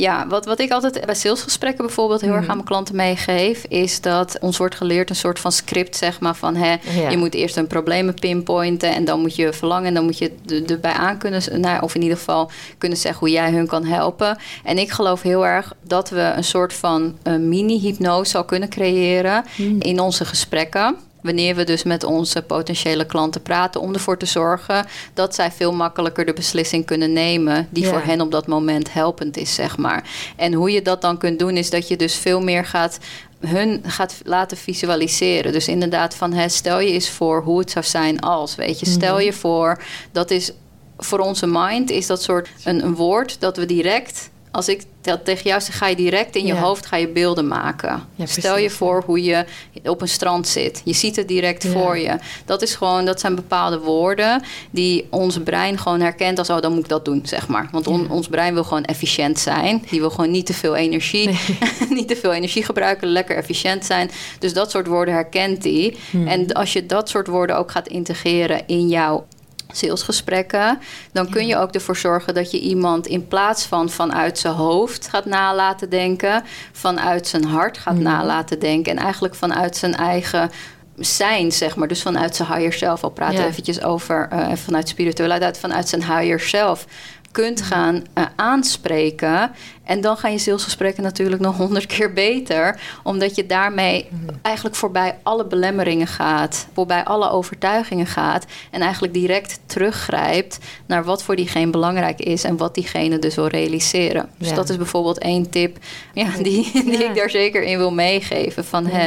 ja, wat, wat ik altijd bij salesgesprekken bijvoorbeeld heel erg Mhm. aan mijn klanten meegeef, is dat ons wordt geleerd een soort van script, zeg maar, van hè, Ja. je moet eerst een probleem pinpointen en dan moet je verlangen en dan moet je er- erbij aan kunnen, nou, of in ieder geval kunnen zeggen hoe jij hun kan helpen. En ik geloof heel erg dat we een soort van eh, mini-hypnose al kunnen creëren Mhm. in onze gesprekken. Wanneer we dus met onze potentiële klanten praten, om ervoor te zorgen dat zij veel makkelijker de beslissing kunnen nemen die Ja. voor hen op dat moment helpend is, zeg maar. En hoe je dat dan kunt doen, is dat je dus veel meer gaat hun gaat laten visualiseren. Dus inderdaad van hè, stel je eens voor hoe het zou zijn als, weet je, stel Mhm. je voor dat is voor onze mind is dat soort een, een woord dat we direct als ik dat tegen jou zeg, ga je direct in je Ja. hoofd ga je beelden maken. Ja, Stel je voor hoe je op een strand zit. Je ziet het direct Ja. voor je. Dat is gewoon, dat zijn bepaalde woorden die ons brein gewoon herkent als oh, dan moet ik dat doen, zeg maar. Want on- ons brein wil gewoon efficiënt zijn. Die wil gewoon niet te veel energie, niet te veel energie gebruiken, lekker efficiënt zijn. Dus dat soort woorden herkent hij. Hmm. En als je dat soort woorden ook gaat integreren in jouw salesgesprekken, dan kun je ook ervoor zorgen dat je iemand in plaats van vanuit zijn hoofd gaat nalaten denken, vanuit zijn hart gaat nalaten denken en eigenlijk vanuit zijn eigen zijn, zeg maar. Dus vanuit zijn higher self. Al praten we Ja. eventjes over, eh, vanuit spiritualiteit, vanuit zijn higher self. Kunt gaan uh, aanspreken. En dan gaan je salesgesprekken natuurlijk nog honderd keer beter. Omdat je daarmee eigenlijk voorbij alle belemmeringen gaat. Voorbij alle overtuigingen gaat. En eigenlijk direct teruggrijpt naar wat voor diegene belangrijk is. En wat diegene dus wil realiseren. Dus Ja. dat is bijvoorbeeld één tip ja, die, die Ja. ik daar zeker in wil meegeven. Van, hè,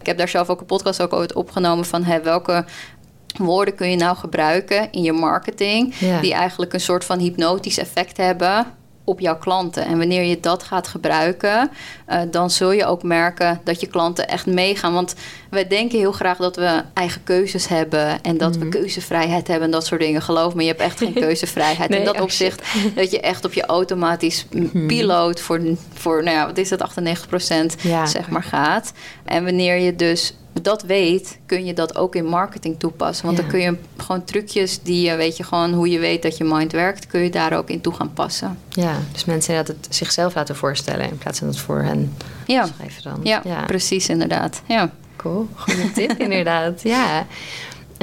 ik heb daar zelf ook een podcast ook ooit opgenomen van hè, welke woorden kun je nou gebruiken in je marketing Ja. die eigenlijk een soort van hypnotisch effect hebben op jouw klanten. En wanneer je dat gaat gebruiken, eh, dan zul je ook merken dat je klanten echt meegaan. Want wij denken heel graag dat we eigen keuzes hebben en dat Mhm. we keuzevrijheid hebben en dat soort dingen. Geloof me, je hebt echt geen keuzevrijheid. Nee, in dat oh, opzicht dat je echt op je automatisch m- piloot voor, voor nou ja, wat is het, 98 Ja. zeg maar gaat. En wanneer je dus dat weet, kun je dat ook in marketing toepassen. Want Ja. dan kun je gewoon trucjes die je, weet je, gewoon hoe je weet dat je mind werkt, kun je daar ook in toe gaan passen. Ja, dus mensen dat het zichzelf laten voorstellen in plaats van het voor hen Ja, schrijven dan. ja, precies inderdaad. Ja. Cool, goede tip inderdaad. Ja.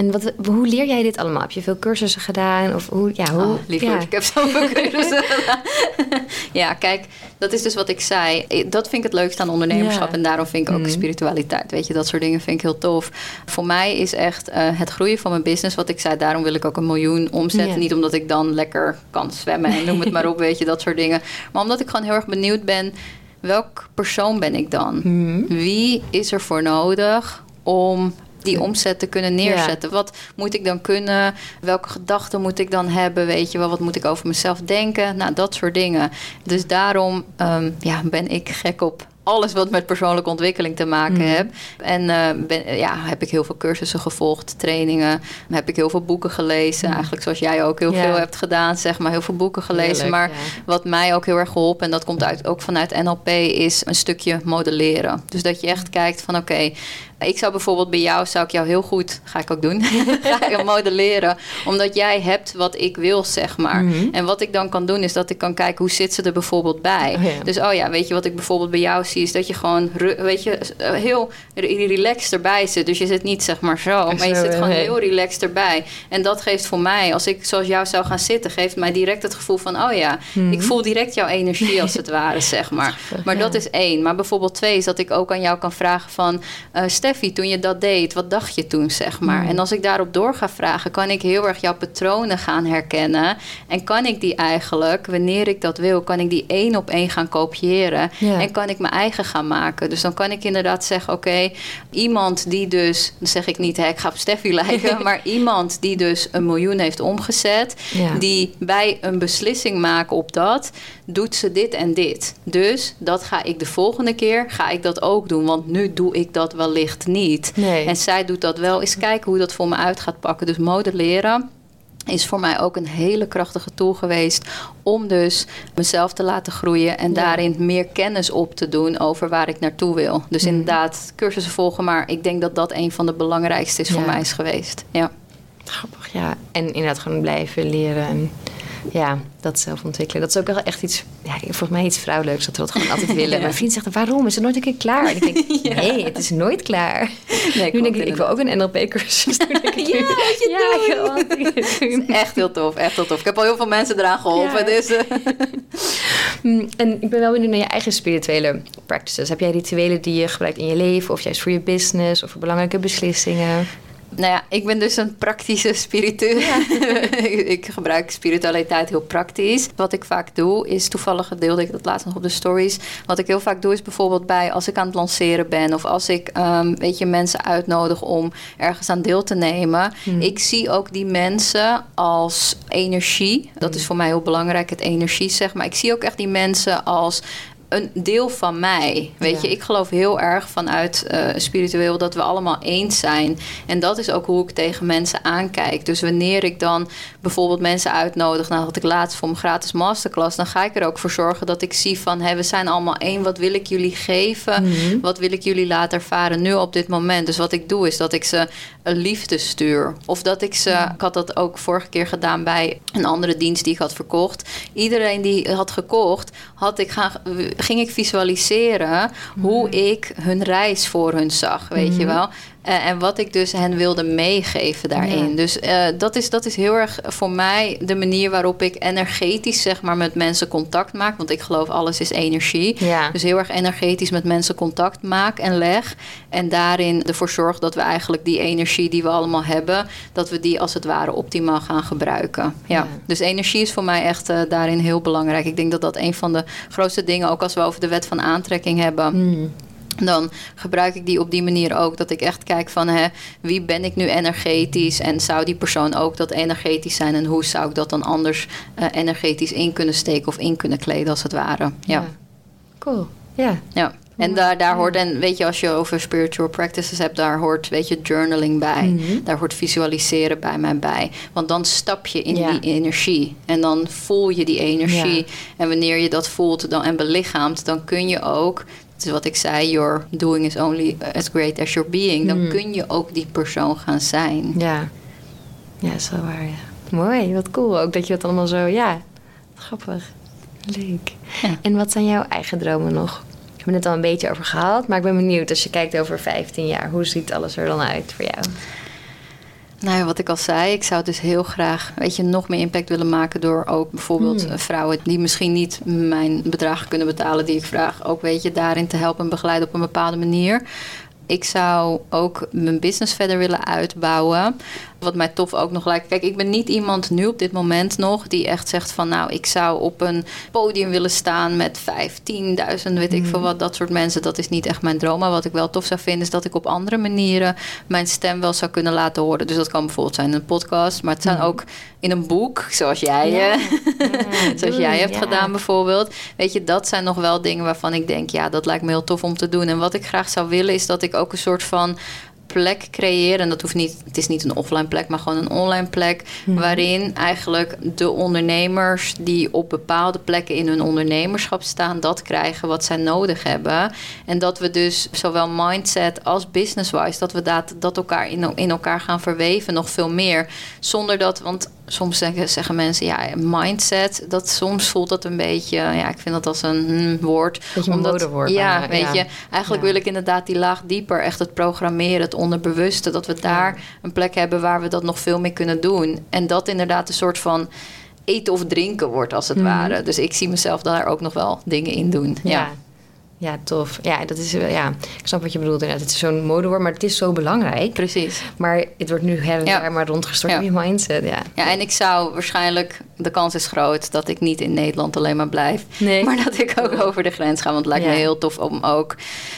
En wat, hoe leer jij dit allemaal? Heb je veel cursussen gedaan? Of hoe, ja, hoe, Oh, ja. ik heb zoveel cursussen gedaan. ja, kijk, dat is dus wat ik zei. Dat vind ik het leukste aan ondernemerschap. Ja. En daarom vind ik ook Mhm. spiritualiteit. Weet je, dat soort dingen vind ik heel tof. Voor mij is echt eh, het groeien van mijn business wat ik zei. Daarom wil ik ook een miljoen omzetten. Ja. Niet omdat ik dan lekker kan zwemmen en noem het maar op, weet je, dat soort dingen. Maar omdat ik gewoon heel erg benieuwd ben. Welk persoon ben ik dan? Mhm. Wie is er voor nodig om die omzet te kunnen neerzetten? Wat moet ik dan kunnen? Welke gedachten moet ik dan hebben? Weet je wel, wat moet ik over mezelf denken? Nou, dat soort dingen. Dus daarom ehm, ja, ben ik gek op alles wat met persoonlijke ontwikkeling te maken Mhm. heeft. En eh, ben, ja, heb ik heel veel cursussen gevolgd, trainingen. Heb ik heel veel boeken gelezen. Eigenlijk zoals jij ook heel Ja. veel hebt gedaan, zeg maar. Heel veel boeken gelezen. Heerlijk, maar ja. wat mij ook heel erg geholpen, en dat komt uit, ook vanuit NLP, is een stukje modelleren. Dus dat je echt kijkt van oké, ik zou bijvoorbeeld bij jou, zou ik jou heel goed, ga ik ook doen, ga ik modelleren. Omdat jij hebt wat ik wil, zeg maar. Mhm. En wat ik dan kan doen, is dat ik kan kijken hoe zit ze er bijvoorbeeld bij. Oh ja. Dus oh ja, weet je wat ik bijvoorbeeld bij jou zie, is dat je gewoon, weet je, eh, heel re- relaxed erbij zit. Dus je zit niet zeg maar zo, maar je zit gewoon heel relaxed erbij. En dat geeft voor mij, als ik zoals jou zou gaan zitten, geeft mij direct het gevoel van, oh ja, ik voel direct jouw energie als het ware, zeg maar. Maar dat is één. Maar bijvoorbeeld twee is dat ik ook aan jou kan vragen van, eh Steffi, toen je dat deed, wat dacht je toen, zeg maar? En als ik daarop door ga vragen, kan ik heel erg jouw patronen gaan herkennen. En kan ik die eigenlijk, wanneer ik dat wil, kan ik die één op één gaan kopiëren. En kan ik mijn eigen gaan maken. Dus dan kan ik inderdaad zeggen, oké, iemand die dus, dan zeg ik niet, hè, ik ga op Steffi lijken, maar iemand die dus een miljoen heeft omgezet, die bij een beslissing maken op dat, doet ze dit en dit. Dus dat ga ik de volgende keer, ga ik dat ook doen, want nu doe ik dat wellicht niet. Nee. En zij doet dat wel. Eens kijken hoe dat voor me uit gaat pakken. Dus modelleren is voor mij ook een hele krachtige tool geweest om dus mezelf te laten groeien en daarin meer kennis op te doen over waar ik naartoe wil. Dus Mhm. inderdaad cursussen volgen, maar ik denk dat dat een van de belangrijkste is voor mij is geweest. Ja. Grappig, ja. En inderdaad gewoon blijven leren en ja, dat zelf ontwikkelen. Dat is ook wel echt iets, ja, volgens mij iets vrouwelijks, dat we dat gewoon altijd willen. Ja. Mijn vriend zegt, waarom? Is het nooit een keer klaar? En ik denk, nee, het is nooit klaar. Nee, nu denk ik, ik wil ook een NLP-cursus doen. Ja, nu. je wat dingen doen. Echt heel tof, echt heel tof. Ik heb al heel veel mensen eraan geholpen. Dus, eh, Mm, En ik ben wel benieuwd naar je eigen spirituele practices. Heb jij rituelen die je gebruikt in je leven, of juist voor je business, of voor belangrijke beslissingen? Nou ja, ik ben dus een praktische spiritueel. ik gebruik spiritualiteit heel praktisch. Wat ik vaak doe is, toevallig deelde ik dat laatst nog op de stories. Wat ik heel vaak doe is bijvoorbeeld bij als ik aan het lanceren ben of als ik, ehm, weet je, mensen uitnodig om ergens aan deel te nemen. Ik zie ook die mensen als energie. Dat is voor mij heel belangrijk, het energie zeg maar. Ik zie ook echt die mensen als een deel van mij. Weet Ja. je, ik geloof heel erg vanuit eh, spiritueel dat we allemaal eens zijn. En dat is ook hoe ik tegen mensen aankijk. Dus wanneer ik dan bijvoorbeeld mensen uitnodig, nou had ik laatst voor mijn gratis masterclass, dan ga ik er ook voor zorgen dat ik zie van, hé, we zijn allemaal één. Wat wil ik jullie geven? Wat wil ik jullie laten ervaren nu op dit moment? Dus wat ik doe is dat ik ze een liefde stuur. Of dat ik ze, ik had dat ook vorige keer gedaan bij een andere dienst die ik had verkocht. Iedereen die had gekocht, had ik gaan, ging ik visualiseren hoe ik hun reis voor hun zag. Weet je wel? Uh, en wat ik dus hen wilde meegeven daarin. Ja. Dus uh, dat, is, dat is heel erg voor mij de manier waarop ik energetisch zeg maar, met mensen contact maak. Want ik geloof alles is energie. Ja. Dus heel erg energetisch met mensen contact maak en leg. En daarin ervoor zorg dat we eigenlijk die energie die we allemaal hebben, dat we die als het ware optimaal gaan gebruiken. Ja. ja. Dus energie is voor mij echt uh, daarin heel belangrijk. Ik denk dat dat een van de grootste dingen, ook als we over de wet van aantrekking hebben. Mm dan gebruik ik die op die manier ook. Dat ik echt kijk van hè, wie ben ik nu energetisch en zou die persoon ook dat energetisch zijn en hoe zou ik dat dan anders uh, energetisch in kunnen steken of in kunnen kleden als het ware. Ja. ja. Cool. Ja. Ja. En daar, daar hoort, en weet je, als je over spiritual practices hebt, daar hoort, weet je, journaling bij. Mm -hmm. Daar hoort visualiseren bij mij bij. Want dan stap je in ja. die energie. En dan voel je die energie. Ja. En wanneer je dat voelt dan, en belichaamt, dan kun je ook dus wat ik zei, your doing is only as great as your being. Dan Mm. kun je ook die persoon gaan zijn. Ja. Ja, wel waar, ja. Mooi, wat cool. Ook dat je het allemaal zo, ja, grappig. Leuk. Ja. En wat zijn jouw eigen dromen nog? We hebben het al een beetje over gehad, maar ik ben benieuwd als je kijkt over 15 jaar. Hoe ziet alles er dan uit voor jou? Nou ja, wat ik al zei, ik zou dus heel graag weet je, nog meer impact willen maken door ook bijvoorbeeld Hmm. vrouwen die misschien niet mijn bedragen kunnen betalen die ik vraag, ook weet je, daarin te helpen en begeleiden op een bepaalde manier. Ik zou ook mijn business verder willen uitbouwen. Wat mij tof ook nog lijkt. Kijk, ik ben niet iemand nu op dit moment nog die echt zegt van nou, ik zou op een podium willen staan met 15.000, weet ik Mhm. veel wat, dat soort mensen. Dat is niet echt mijn droom. Maar wat ik wel tof zou vinden, is dat ik op andere manieren mijn stem wel zou kunnen laten horen. Dus dat kan bijvoorbeeld zijn in een podcast, maar het zijn Mhm. ook in een boek, zoals jij, Ja. Ja, zoals jij hebt ja. gedaan bijvoorbeeld. Weet je, dat zijn nog wel dingen waarvan ik denk, ja, dat lijkt me heel tof om te doen. En wat ik graag zou willen, is dat ik ook een soort van plek creëer. En dat hoeft niet, het is niet een offline plek, maar gewoon een online plek. Mhm. Waarin eigenlijk de ondernemers die op bepaalde plekken in hun ondernemerschap staan, dat krijgen wat zij nodig hebben. En dat we dus zowel mindset als business-wise, dat we dat, dat elkaar in, in elkaar gaan verweven, nog veel meer. Zonder dat, want soms zeggen, zeggen mensen, ja, mindset, dat soms voelt dat een beetje, ja, ik vind dat als een hmm, woord. Beetje een modewoord Ja, weet ja. je, eigenlijk Ja. wil ik inderdaad die laag dieper, echt het programmeren, het onderbewuste, dat we daar een plek hebben waar we dat nog veel meer kunnen doen. En dat inderdaad een soort van eten of drinken wordt, als het Mhm. ware. Dus ik zie mezelf daar ook nog wel dingen in doen. Ja. Ja. tof. Ja, dat is, wel- ja, ik snap wat je bedoelt. inderdaad. Het is zo'n modewoord, maar het is zo belangrijk. precies. Maar het wordt nu her en Ja. daar maar rondgestort Ja. in je mindset. Ja. Ja, en ik zou waarschijnlijk, de kans is groot dat ik niet in Nederland alleen maar blijf. Nee. Maar dat ik ook over de grens ga. Want het lijkt me heel tof om ook,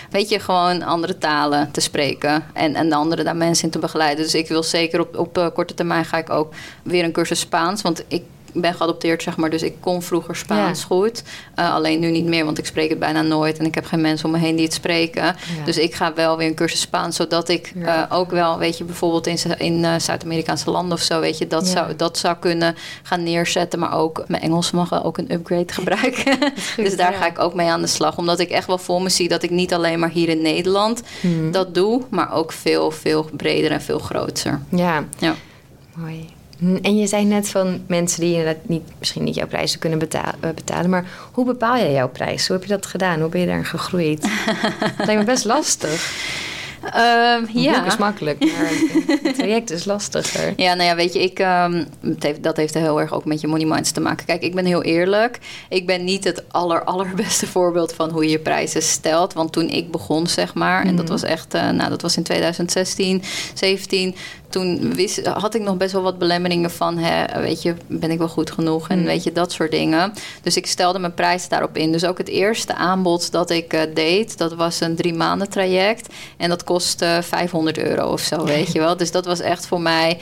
weet je, gewoon andere talen te spreken. En, en de andere daar mensen in te begeleiden. Dus ik wil zeker op, op eh, korte termijn ga ik ook weer een cursus Spaans. Want ik ben geadopteerd, zeg maar. Dus ik kon vroeger Spaans Ja. goed. Eh, alleen nu niet meer, want ik spreek het bijna nooit. En ik heb geen mensen om me heen die het spreken. Ja. Dus ik ga wel weer een cursus Spaans. Zodat ik Ja. eh, ook wel, weet je, bijvoorbeeld in, in eh, Zuid-Amerikaanse landen of zo, weet je, dat, zou, dat zou kunnen gaan neerzetten. Maar ook mijn Engels mag wel ook een upgrade gebruiken. goed, dus daar ga ik ook mee aan de slag. Omdat ik echt wel voor me zie dat ik niet alleen maar hier in Nederland Hmm. dat doe, maar ook veel, veel breder en veel groter. Ja. Ja. Mooi. Hm, En je zei net van mensen die inderdaad niet, misschien niet jouw prijzen kunnen eh, betalen. Maar hoe bepaal jij jouw prijs? Hoe heb je dat gedaan? Hoe ben je daarin gegroeid? dat lijkt me best lastig. Een ja. boek is makkelijk, maar het traject is lastiger. Ja, nou ja, weet je, ik, het heeft, dat heeft heel erg ook met je money minds te maken. Kijk, ik ben heel eerlijk. Ik ben niet het aller, allerbeste voorbeeld van hoe je je prijzen stelt. Want toen ik begon, zeg maar, en dat Mhm. was echt, eh, nou, dat was in 2016, 17. Toen wist, had ik nog best wel wat belemmeringen van, hè, weet je, ben ik wel goed genoeg? En Mhm. weet je, dat soort dingen. Dus ik stelde mijn prijs daarop in. Dus ook het eerste aanbod dat ik eh, deed, dat was een drie maanden traject. En dat kostte 500 euro of zo, weet je wel. Dus dat was echt voor mij.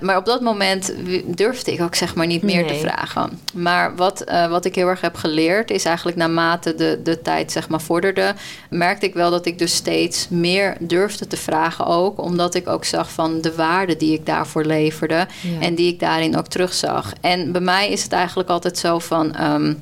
Maar op dat moment durfde ik ook zeg maar niet meer te vragen. Maar wat, eh, wat ik heel erg heb geleerd is eigenlijk naarmate de, de tijd zeg maar vorderde, merkte ik wel dat ik dus steeds meer durfde te vragen ook. Omdat ik ook zag van de waarde die ik daarvoor leverde Ja. en die ik daarin ook terugzag. En bij mij is het eigenlijk altijd zo van. ehm,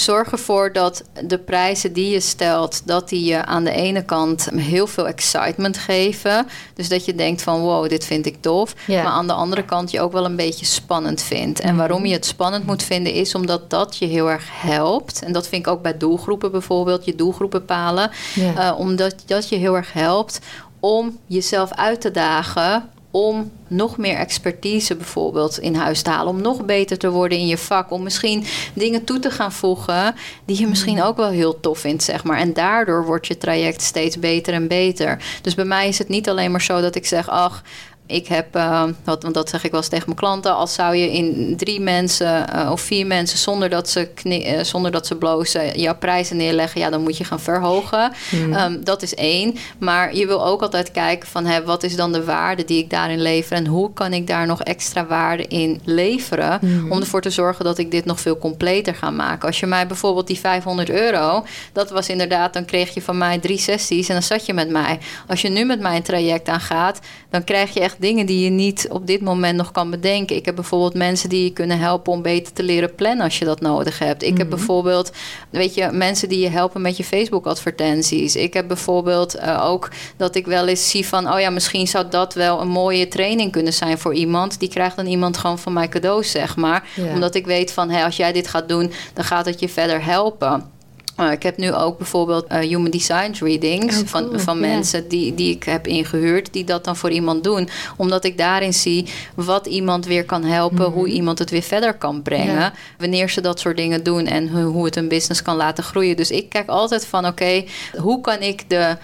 Zorg ervoor dat de prijzen die je stelt, dat die je aan de ene kant heel veel excitement geven. Dus dat je denkt van wow, dit vind ik tof. Ja. Maar aan de andere kant je ook wel een beetje spannend vindt. En Mhm. waarom je het spannend moet vinden is omdat dat je heel erg helpt. En dat vind ik ook bij doelgroepen bijvoorbeeld, je doelgroep bepalen. Ja. Eh, omdat dat je heel erg helpt om jezelf uit te dagen om nog meer expertise bijvoorbeeld in huis te halen. Om nog beter te worden in je vak. Om misschien dingen toe te gaan voegen die je misschien mm. ook wel heel tof vindt, zeg maar. En daardoor wordt je traject steeds beter en beter. Dus bij mij is het niet alleen maar zo dat ik zeg, ach, ik heb, uh, want dat zeg ik wel eens tegen mijn klanten, als zou je in drie mensen uh, of vier mensen zonder dat ze, uh, zonder dat ze blozen jouw prijzen neerleggen, ja, dan moet je gaan verhogen. Hmm. Um, dat is één. Maar je wil ook altijd kijken van hè, wat is dan de waarde die ik daarin lever en hoe kan ik daar nog extra waarde in leveren hmm. om ervoor te zorgen dat ik dit nog veel completer ga maken. Als je mij bijvoorbeeld die 500 euro, dat was inderdaad, dan kreeg je van mij drie sessies en dan zat je met mij. Als je nu met mij een traject aangaat, dan krijg je echt dingen die je niet op dit moment nog kan bedenken. Ik heb bijvoorbeeld mensen die je kunnen helpen om beter te leren plannen als je dat nodig hebt. Ik heb mhm. bijvoorbeeld, weet je, mensen die je helpen met je Facebook-advertenties. Ik heb bijvoorbeeld uh, ook dat ik wel eens zie van, oh ja, misschien zou dat wel een mooie training kunnen zijn voor iemand. Die krijgt dan iemand gewoon van mij cadeaus, zeg maar. Omdat ik weet van, hé, als jij dit gaat doen, dan gaat het je verder helpen. Uh, ik heb nu ook bijvoorbeeld uh, human design readings oh, van, van mensen die, die ik heb ingehuurd, die dat dan voor iemand doen. Omdat ik daarin zie wat iemand weer kan helpen, hoe mhm. iemand het weer verder kan brengen. Wanneer ze dat soort dingen doen en hoe het een business kan laten groeien. Dus ik kijk altijd van oké, hoe kan ik de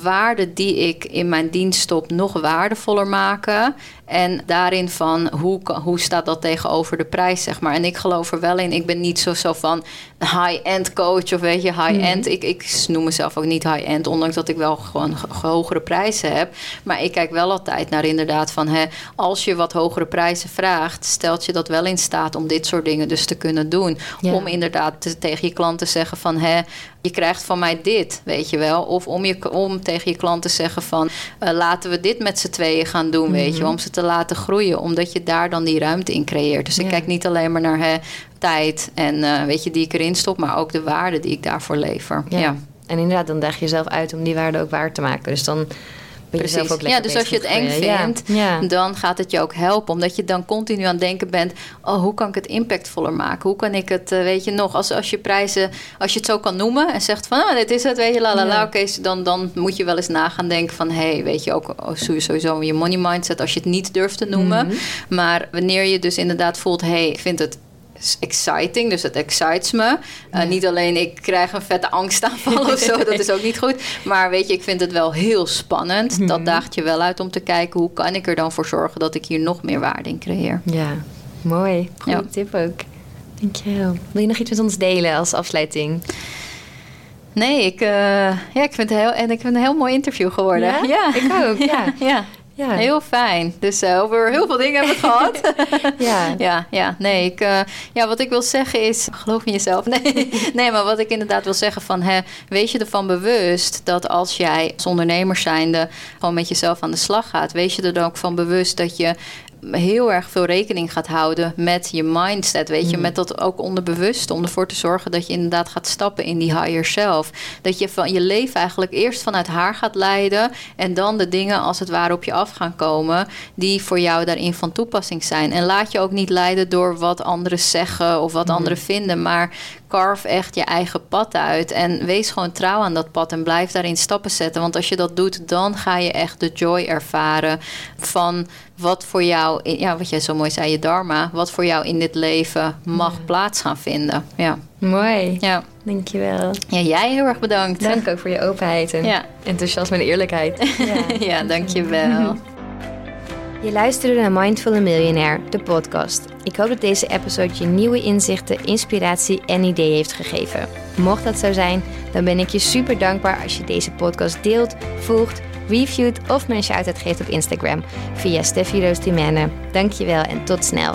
waarde die ik in mijn dienst stop nog waardevoller maken. En daarin van hoe, hoe staat dat tegenover de prijs, zeg maar. En ik geloof er wel in. Ik ben niet zo, zo van high-end coach of weet je, high-end. Mhm. Ik, ik noem mezelf ook niet high-end, ondanks dat ik wel gewoon hogere prijzen heb. Maar ik kijk wel altijd naar inderdaad van hè, als je wat hogere prijzen vraagt, stelt je dat wel in staat om dit soort dingen dus te kunnen doen. Om inderdaad tegen je klant te zeggen van hè, je krijgt van mij dit, weet je wel. Of om, je, om tegen je klant te zeggen van uh, laten we dit met z'n tweeën gaan doen, weet je, mhm. om ze te laten groeien, omdat je daar dan die ruimte in creëert. Dus ik kijk niet alleen maar naar hè, tijd en uh, weet je, die ik erin stop, maar ook de waarde die ik daarvoor lever. Ja. En inderdaad, dan daag je jezelf uit om die waarde ook waar te maken. Dus dan Precies. Ook ja, dus als je het eng vindt, dan gaat het je ook helpen. Omdat je dan continu aan het denken bent: oh, hoe kan ik het impactvoller maken? Hoe kan ik het, uh, weet je, nog, als, als je prijzen, als je het zo kan noemen en zegt van, ah, dit is het, weet je, la la la, oké, dan, dan moet je wel eens na gaan denken van, hé, hey, weet je, ook oh, sowieso je money mindset als je het niet durft te noemen. Mhm. Maar wanneer je dus inderdaad voelt, hé, hey, ik vind het exciting, dus het excites me. Uh, Niet alleen ik krijg een vette angstaanval of zo, dat is ook niet goed. Maar weet je, ik vind het wel heel spannend. Dat mhm. daagt je wel uit om te kijken hoe kan ik er dan voor zorgen dat ik hier nog meer waarde in creëer. Ja, mooi. Goeie tip ook. Dankjewel. Wil je nog iets met ons delen als afsluiting? Nee, ik, uh, ja, ik vind het heel, en ik vind het een heel mooi interview geworden. Ja, ja. ik ook. ja. ja. Ja. Heel fijn. Dus uh, over heel veel dingen hebben we het gehad. ja. ja, ja. Nee, ik, uh, ja, wat ik wil zeggen is, geloof in jezelf. Nee, nee maar wat ik inderdaad wil zeggen van, hè, wees je ervan bewust dat als jij als ondernemer zijnde gewoon met jezelf aan de slag gaat, wees je er dan ook van bewust dat je heel erg veel rekening gaat houden met je mindset. Weet je, mm. met dat ook onderbewust. Om ervoor te zorgen dat je inderdaad gaat stappen in die higher self. Dat je van je leven eigenlijk eerst vanuit haar gaat leiden. En dan de dingen als het ware op je af gaan komen. Die voor jou daarin van toepassing zijn. En laat je ook niet leiden door wat anderen zeggen of wat mm. anderen vinden. Maar carve echt je eigen pad uit. En wees gewoon trouw aan dat pad en blijf daarin stappen zetten. Want als je dat doet, dan ga je echt de joy ervaren van wat voor jou, ja, wat jij zo mooi zei, je dharma, wat voor jou in dit leven mag plaats gaan vinden. Ja. Mooi. Ja. Dankjewel. Ja, jij heel erg bedankt. Dank ook voor je openheid en ja. enthousiasme en eerlijkheid. Ja, ja dankjewel. Je luisterde naar Mindful Millionaire, de podcast. Ik hoop dat deze episode je nieuwe inzichten, inspiratie en ideeën heeft gegeven. Mocht dat zo zijn, dan ben ik je super dankbaar als je deze podcast deelt, volgt, reviewt of een shout-out geeft op Instagram via Steffi Roos Dankjewel en tot snel.